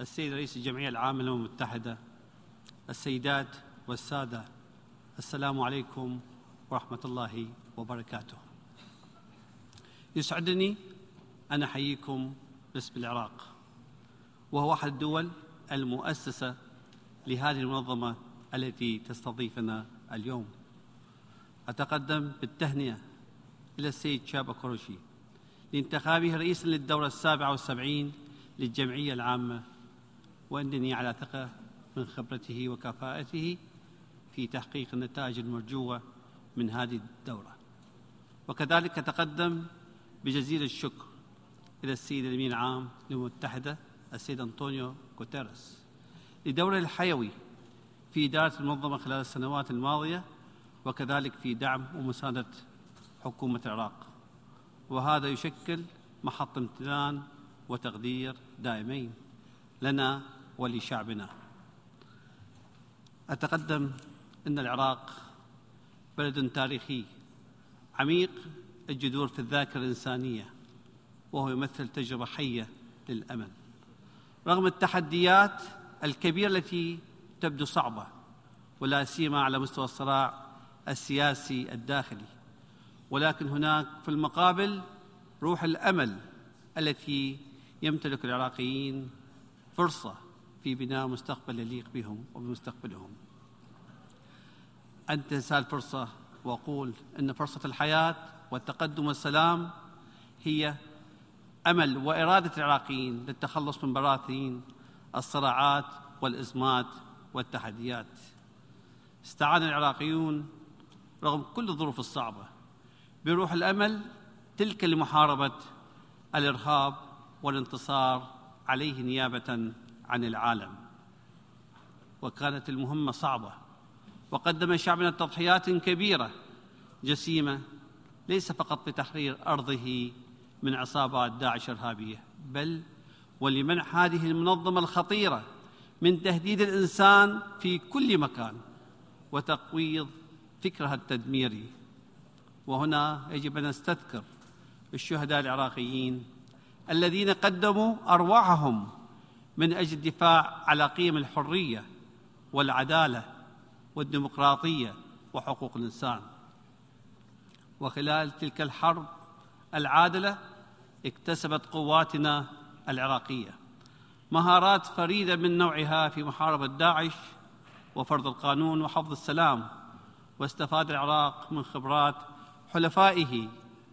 السيد رئيس الجمعية العامة للأمم المتحدة السيدات والسادة السلام عليكم ورحمة الله وبركاته. يسعدني أن أحييكم باسم العراق وهو أحد الدول المؤسسة لهذه المنظمة التي تستضيفنا اليوم. أتقدم بالتهنئة إلى السيد شابا كروشي لانتخابه رئيسا للدورة السابعة والسبعين للجمعية العامة وإنني على ثقة من خبرته وكفاءته في تحقيق النتائج المرجوة من هذه الدورة. وكذلك أتقدم بجزيل الشكر إلى السيد الأمين العام للأمم المتحدة السيد أنطونيو غوتيريس لدوره الحيوي في إدارة المنظمة خلال السنوات الماضية وكذلك في دعم ومساندة حكومة العراق. وهذا يشكل محط امتنان وتقدير دائمين لنا ولشعبنا. أتقدم أن العراق بلد تاريخي عميق الجذور في الذاكرة الإنسانية وهو يمثل تجربة حية للأمل. رغم التحديات الكبيرة التي تبدو صعبة ولا سيما على مستوى الصراع السياسي الداخلي ولكن هناك في المقابل روح الأمل التي يمتلك العراقيين فرصة في بناء مستقبل يليق بهم وبمستقبلهم. انتهز الفرصه وأقول إن فرصة الحياة والتقدم والسلام هي أمل وإرادة العراقيين للتخلص من براثين الصراعات والإزمات والتحديات. استعان العراقيون رغم كل الظروف الصعبة بروح الأمل تلك لمحاربة الإرهاب والانتصار عليه نيابة عن العالم وكانت المهمة صعبة وقدم شعبنا تضحيات كبيرة جسيمة ليس فقط لتحرير أرضه من عصابات داعش الإرهابية بل ولمنع هذه المنظمة الخطيرة من تهديد الإنسان في كل مكان وتقويض فكرها التدميري. وهنا يجب أن نستذكر الشهداء العراقيين الذين قدموا أرواحهم من أجل الدفاع على قيم الحرية والعدالة والديمقراطية وحقوق الإنسان. وخلال تلك الحرب العادلة اكتسبت قواتنا العراقية. مهارات فريدة من نوعها في محاربة داعش وفرض القانون وحفظ السلام واستفاد العراق من خبرات حلفائه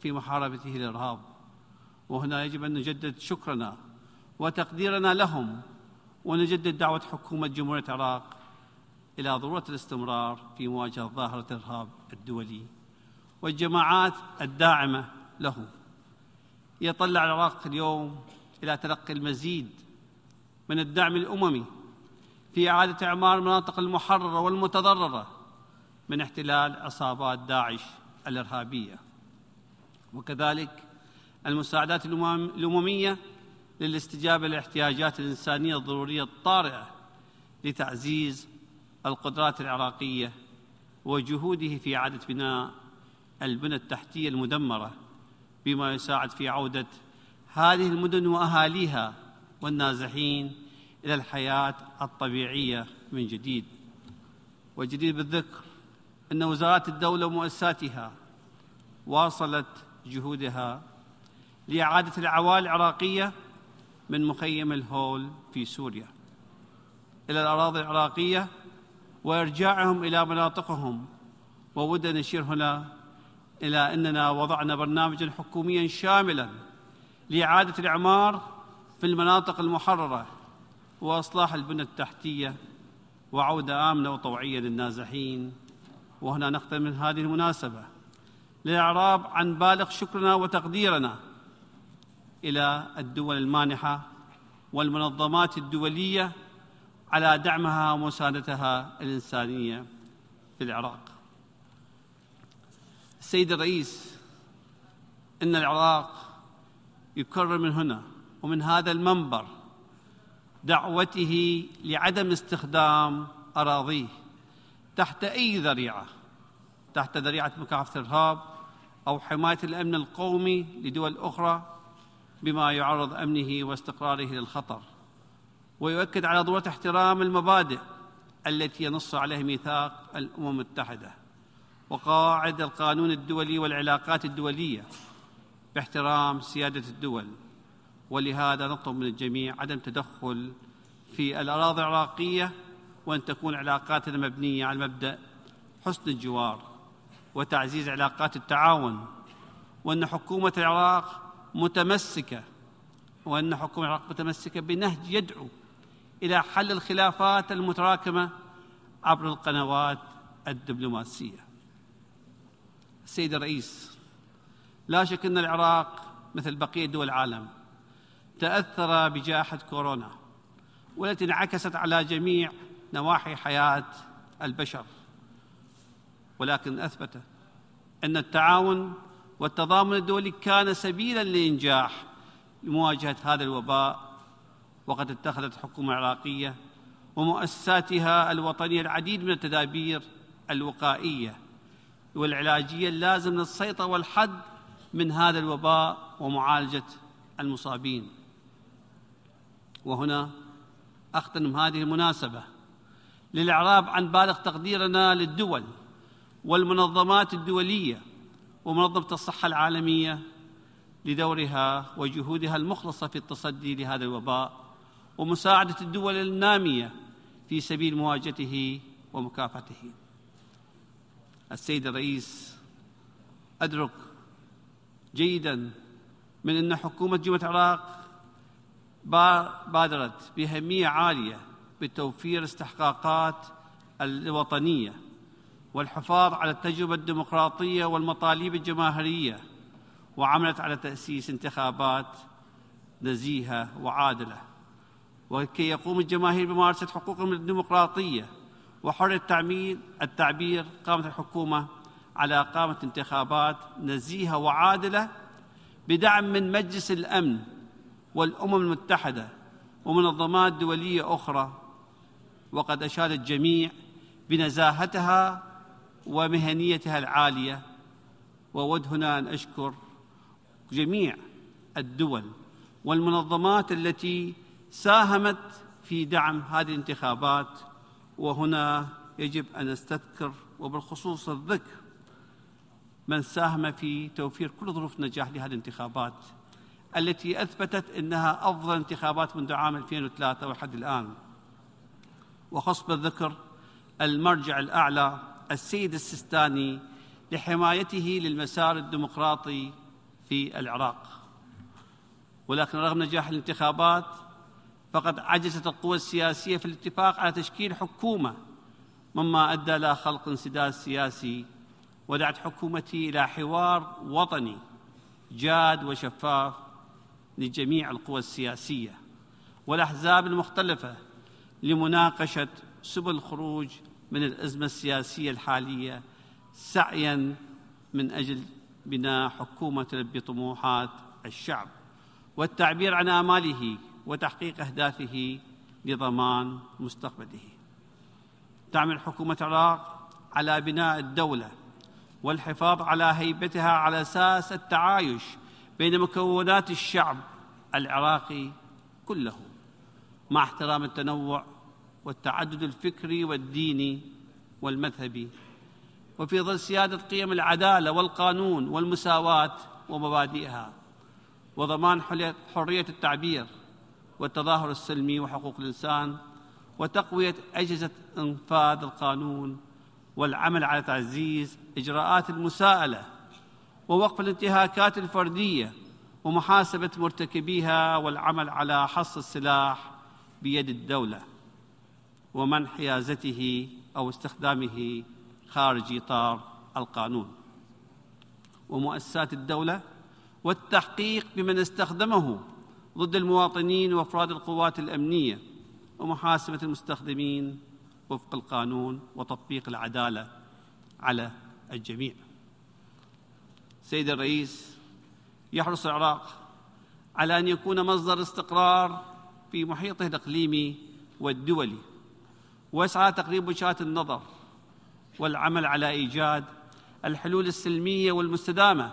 في محاربته الارهاب وهنا يجب أن نجدد شكرنا وتقديرنا لهم ونجدد دعوة حكومة جمهورية العراق إلى ضرورة الاستمرار في مواجهة ظاهرة الإرهاب الدولي والجماعات الداعمة له. يطلع العراق اليوم إلى تلقي المزيد من الدعم الأممي في إعادة إعمار المناطق المحررة والمتضررة من احتلال عصابات داعش الإرهابية. وكذلك المساعدات الأممية للاستجابة للاحتياجات الإنسانية الضرورية الطارئة لتعزيز القدرات العراقية وجهوده في إعادة بناء البنى التحتية المدمرة بما يساعد في عودة هذه المدن وأهاليها والنازحين إلى الحياة الطبيعية من جديد. والجدير بالذكر أن وزارات الدولة ومؤسساتها واصلت جهودها لإعادة العوائل العراقية من مخيم الهول في سوريا إلى الأراضي العراقية وإرجاعهم إلى مناطقهم. وودنا نشير هنا إلى إننا وضعنا برنامجا حكوميا شاملا لإعادة الإعمار في المناطق المحررة وإصلاح البنى التحتية وعودة آمنة وطوعية للنازحين. وهنا نختم من هذه المناسبة. للإعراب عن بالغ شكرنا وتقديرنا إلى الدول المانحة والمنظمات الدولية على دعمها ومساندتها الإنسانية في العراق. السيد الرئيس إن العراق يكرر من هنا ومن هذا المنبر دعوته لعدم استخدام أراضيه تحت أي ذريعة تحت ذريعة مكافحة الإرهاب أو حماية الأمن القومي لدول أخرى بما يعرض أمنه واستقراره للخطر ويؤكد على ضرورة احترام المبادئ التي ينص عليها ميثاق الأمم المتحدة وقواعد القانون الدولي والعلاقات الدولية باحترام سيادة الدول. ولهذا نطلب من الجميع عدم تدخل في الأراضي العراقية وأن تكون علاقاتنا مبنية على مبدأ حسن الجوار وتعزيز علاقات التعاون وأن حكومة العراق متمسكة وأن حكومه العراق متمسكة بنهج يدعو إلى حل الخلافات المتراكمة عبر القنوات الدبلوماسية. السيد الرئيس لا شك أن العراق مثل بقية دول العالم تأثر بجائحة كورونا والتي انعكست على جميع نواحي حياة البشر. ولكن أثبت أن التعاون والتضامن الدولي كان سبيلا لإنجاح لمواجهه هذا الوباء وقد اتخذت الحكومة العراقيه ومؤسساتها الوطنية العديد من التدابير الوقائية والعلاجية اللازمه للسيطرة والحد من هذا الوباء ومعالجة المصابين. وهنا اختم هذه المناسبة للإعراب عن بالغ تقديرنا للدول والمنظمات الدولية ومنظمة الصحة العالمية لدورها وجهودها المخلصة في التصدي لهذا الوباء ومساعدة الدول النامية في سبيل مواجهته ومكافحته. السيد الرئيس أدرك جيدا من أن حكومة جمهوريه العراق بادرت بأهمية عالية بتوفير استحقاقات الوطنية والحفاظ على التجربة الديمقراطية والمطالب الجماهيرية وعملت على تأسيس انتخابات نزيهة وعادلة. وكي يقوم الجماهير بممارسة حقوقهم الديمقراطية وحريه التعمير التعبير قامت الحكومة على اقامه انتخابات نزيهة وعادلة بدعم من مجلس الأمن والأمم المتحدة ومنظمات دولية أخرى. وقد اشاد الجميع بنزاهتها ومهنيتها العالية وود هنا أن أشكر جميع الدول والمنظمات التي ساهمت في دعم هذه الانتخابات وهنا يجب أن نستذكر وبالخصوص الذكر من ساهم في توفير كل ظروف نجاح لهذه الانتخابات التي أثبتت إنها أفضل انتخابات منذ عام 2003 وحد الآن. وخص بالذكر المرجع الأعلى السيد السيستاني لحمايته للمسار الديمقراطي في العراق. ولكن رغم نجاح الانتخابات فقد عجزت القوى السياسية في الاتفاق على تشكيل حكومة مما أدى إلى خلق انسداد سياسي ودعت حكومتي إلى حوار وطني جاد وشفاف لجميع القوى السياسية والأحزاب المختلفة لمناقشة سبل الخروج من الأزمة السياسية الحالية سعيا من أجل بناء حكومة تلبي طموحات الشعب والتعبير عن آماله وتحقيق أهدافه لضمان مستقبله. تعمل حكومة العراق على بناء الدولة والحفاظ على هيبتها على أساس التعايش بين مكونات الشعب العراقي كله. مع احترام التنوع والتعدد الفكري والديني والمذهبي. وفي ظل سيادة قيم العدالة والقانون والمساواة ومبادئها وضمان حرية التعبير والتظاهر السلمي وحقوق الإنسان وتقوية أجهزة إنفاذ القانون والعمل على تعزيز إجراءات المساءلة ووقف الانتهاكات الفردية ومحاسبة مرتكبيها والعمل على حص السلاح بيد الدولة. ومنع حيازته أو استخدامه خارج إطار القانون. ومؤسسات الدولة والتحقيق بمن استخدمه ضد المواطنين وأفراد القوات الأمنية ومحاسبة المستخدمين وفق القانون وتطبيق العدالة على الجميع. سيد الرئيس يحرص العراق على أن يكون مصدر استقرار في محيطه الإقليمي والدولي. ويسعى تقريب وجهات النظر والعمل على إيجاد الحلول السلمية والمستدامة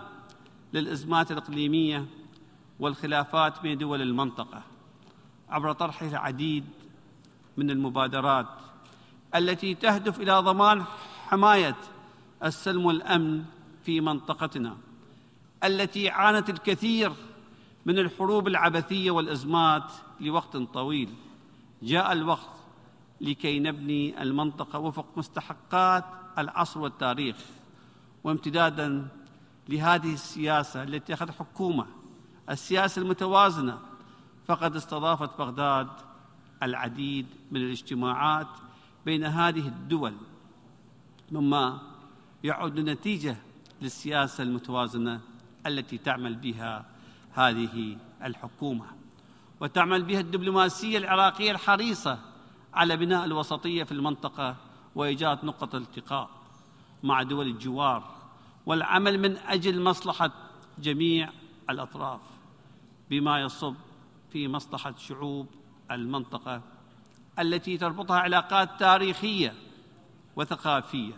للإزمات الإقليمية والخلافات بين دول المنطقة عبر طرحه العديد من المبادرات التي تهدف إلى ضمان حماية السلم والأمن في منطقتنا التي عانت الكثير من الحروب العبثية والإزمات لوقت طويل. جاء الوقت لكي نبني المنطقة وفق مستحقات العصر والتاريخ. وامتدادا لهذه السياسة التي أخذت حكومة السياسة المتوازنة فقد استضافت بغداد العديد من الاجتماعات بين هذه الدول. مما يعد نتيجة للسياسة المتوازنة التي تعمل بها هذه الحكومة. وتعمل بها الدبلوماسية العراقية الحريصة على بناء الوسطية في المنطقة وإيجاد نقطة التقاء مع دول الجوار والعمل من أجل مصلحة جميع الأطراف بما يصب في مصلحة شعوب المنطقة التي تربطها علاقات تاريخية وثقافية.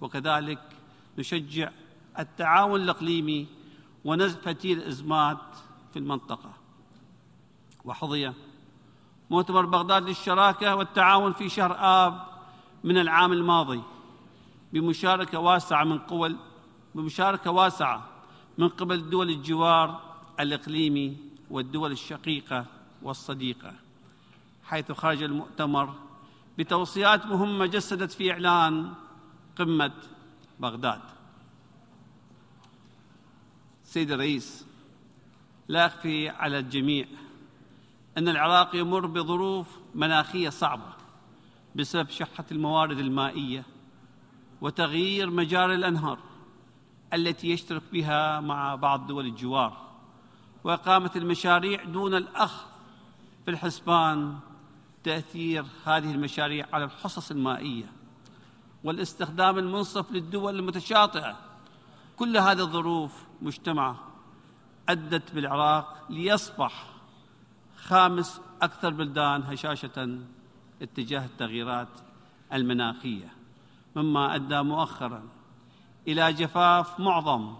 وكذلك نشجع التعاون الإقليمي ونزع فتيل الازمات في المنطقة. وحظي مؤتمر بغداد للشراكة والتعاون في شهر آب من العام الماضي بمشاركة واسعة من قوى بمشاركة واسعة من قبل دول الجوار الإقليمي والدول الشقيقة والصديقة حيث خرج المؤتمر بتوصيات مهمة جسدت في إعلان قمة بغداد. سيد الرئيس لا اخفي على الجميع أن العراق يمر بظروف مناخية صعبة بسبب شحة الموارد المائية وتغيير مجاري الأنهار التي يشترك بها مع بعض دول الجوار وإقامة المشاريع دون الاخذ في الحسبان تأثير هذه المشاريع على الحصص المائية والاستخدام المنصف للدول المتشاطئة. كل هذه الظروف مجتمعه أدت بالعراق ليصبح خامس أكثر بلدان هشاشة اتجاه التغييرات المناخية. مما أدى مؤخرا إلى جفاف معظم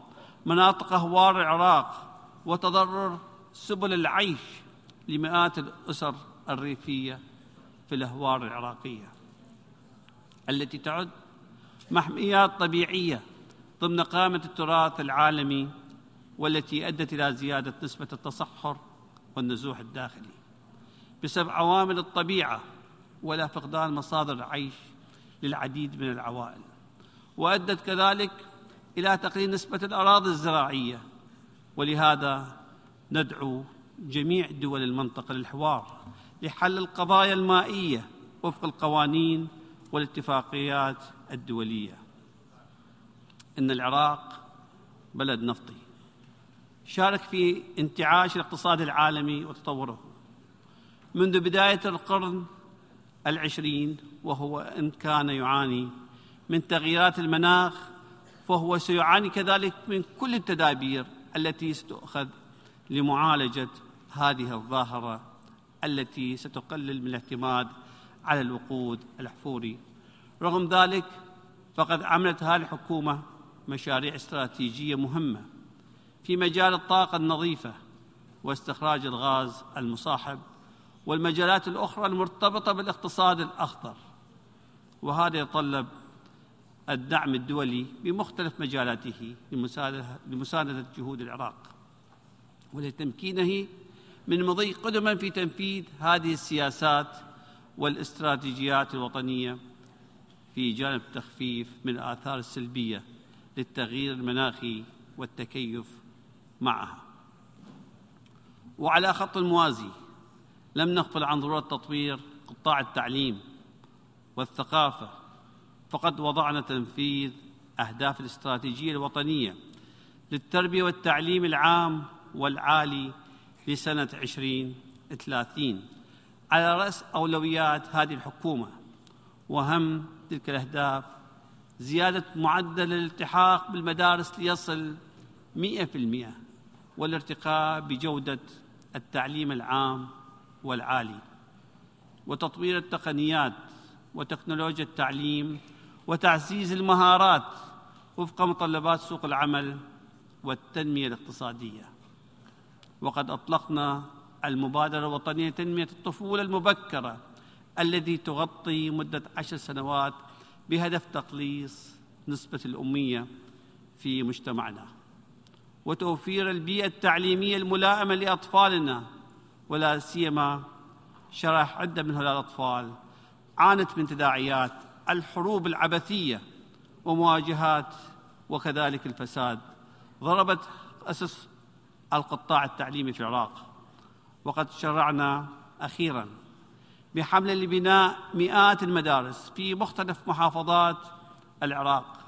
مناطق اهوار العراق وتضرر سبل العيش لمئات الأسر الريفية في الاهوار العراقية التي تعد محميات طبيعية ضمن قائمه التراث العالمي والتي أدت إلى زيادة نسبة التصحر والنزوح الداخلي. بسبب عوامل الطبيعة ولا فقدان مصادر العيش للعديد من العوائل. وأدت كذلك إلى تقليل نسبة الأراضي الزراعية. ولهذا ندعو جميع دول المنطقة للحوار لحل القضايا المائية وفق القوانين والاتفاقيات الدولية. إن العراق بلد نفطي. شارك في انتعاش الاقتصاد العالمي وتطوره. منذ بداية القرن العشرين وهو إن كان يعاني من تغييرات المناخ فهو سيعاني كذلك من كل التدابير التي ستؤخذ لمعالجة هذه الظاهرة التي ستقلل من الاعتماد على الوقود الاحفوري رغم ذلك فقد عملت هذه الحكومة مشاريع استراتيجية مهمة في مجال الطاقة النظيفة واستخراج الغاز المصاحب والمجالات الأخرى المرتبطة بالاقتصاد الأخضر. وهذا يتطلب الدعم الدولي بمختلف مجالاته لمساندة جهود العراق. ولتمكينه من مضي قدما في تنفيذ هذه السياسات والاستراتيجيات الوطنية في جانب التخفيف من الآثار السلبية للتغيير المناخي والتكيف معها. وعلى خط الموازي لم نغفل عن ضرورة تطوير قطاع التعليم والثقافة فقد وضعنا تنفيذ أهداف الاستراتيجية الوطنية للتربية والتعليم العام والعالي لسنة 2030 على رأس أولويات هذه الحكومة وهم تلك الأهداف زيادة معدل الالتحاق بالمدارس ليصل 100% والارتقاء بجودة التعليم العام والعالي وتطوير التقنيات وتكنولوجيا التعليم وتعزيز المهارات وفق متطلبات سوق العمل والتنمية الاقتصادية. وقد أطلقنا المبادرة الوطنية لتنمية الطفولة المبكرة التي تغطي مدة عشر سنوات بهدف تقليص نسبة الأمية في مجتمعنا. وتوفير البيئة التعليمية الملائمة لأطفالنا ولا سيما شرح عدة من هؤلاء الأطفال. عانت من تداعيات الحروب العبثية ومواجهات وكذلك الفساد. ضربت أسس القطاع التعليمي في العراق. وقد شرعنا أخيرا بحملة لبناء مئات المدارس في مختلف محافظات العراق.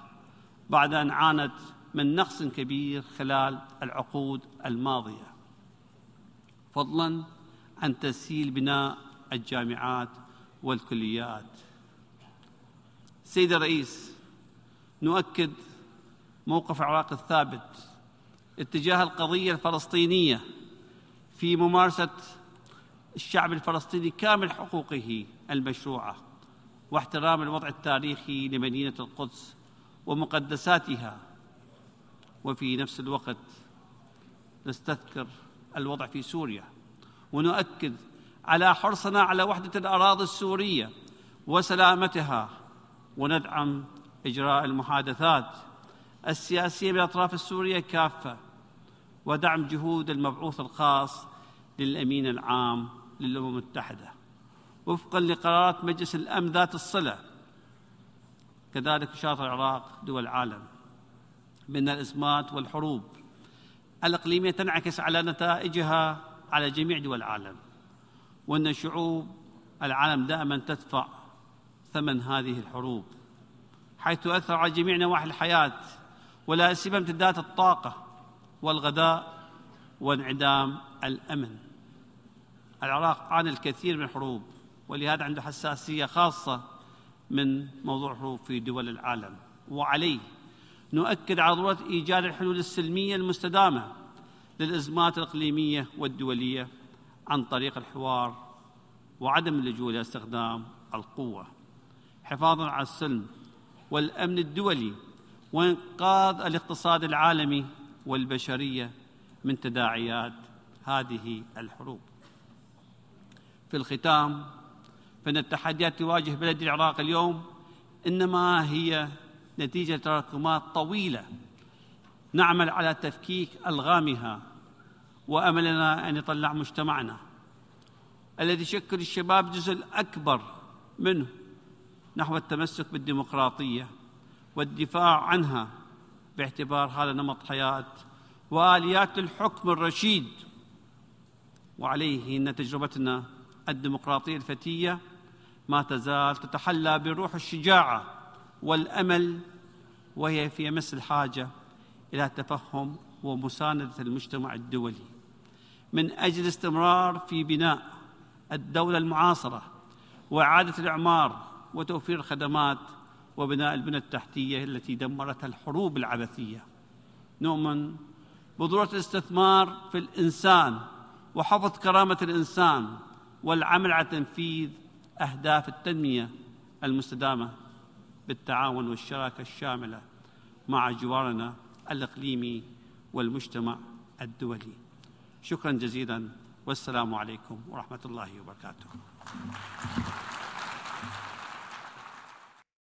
بعد أن عانت من نقص كبير خلال العقود الماضية. فضلا عن تسهيل بناء الجامعات والكليات. سيد الرئيس نؤكد موقف العراق الثابت اتجاه القضية الفلسطينية في ممارسة الشعب الفلسطيني كامل حقوقه المشروعة واحترام الوضع التاريخي لمدينة القدس ومقدساتها وفي نفس الوقت نستذكر الوضع في سوريا ونؤكد على حرصنا على وحدة الأراضي السورية وسلامتها وندعم إجراء المحادثات السياسية بالأطراف السورية كافة ودعم جهود المبعوث الخاص للأمين العام للأمم المتحدة. وفقا لقرارات مجلس الأمن ذات الصلة كذلك شاط العراق دول العالم. من الازمات والحروب الإقليمية تنعكس على نتائجها على جميع دول العالم وأن شعوب العالم دائما تدفع ثمن هذه الحروب حيث تؤثر على جميع نواحي الحياة ولا سيما امتداد الطاقة والغذاء وانعدام الأمن. العراق عانى الكثير من الحروب ولهذا عنده حساسية خاصة من موضوع الحروب في دول العالم وعليه نؤكد على ضرورة إيجاد الحلول السلمية المستدامة للأزمات الإقليمية والدولية عن طريق الحوار وعدم اللجوء إلى استخدام القوة. حفاظا على السلم والأمن الدولي وإنقاذ الاقتصاد العالمي والبشرية من تداعيات هذه الحروب. في الختام فإن التحديات تواجه بلد العراق اليوم إنما هي نتيجة تراكمات طويلة نعمل على تفكيك ألغامها وأملنا أن يطلع مجتمعنا. الذي يشكل الشباب جزء الاكبر منه نحو التمسك بالديمقراطية والدفاع عنها باعتبار هذا نمط حياة وآليات الحكم الرشيد. وعليه إن تجربتنا الديمقراطية الفتية ما تزال تتحلى بروح الشجاعة والأمل وهي في امس الحاجة إلى تفهم ومساندة المجتمع الدولي. من أجل الاستمرار في بناء الدولة المعاصرة وإعادة الإعمار وتوفير الخدمات وبناء البنى التحتية التي دمرتها الحروب العبثية. نؤمن بضروره الاستثمار في الإنسان وحفظ كرامة الإنسان والعمل على تنفيذ أهداف التنمية المستدامة. بالتعاون والشراكة الشاملة مع جوارنا الإقليمي والمجتمع الدولي. شكرا جزيلا والسلام عليكم ورحمة الله وبركاته.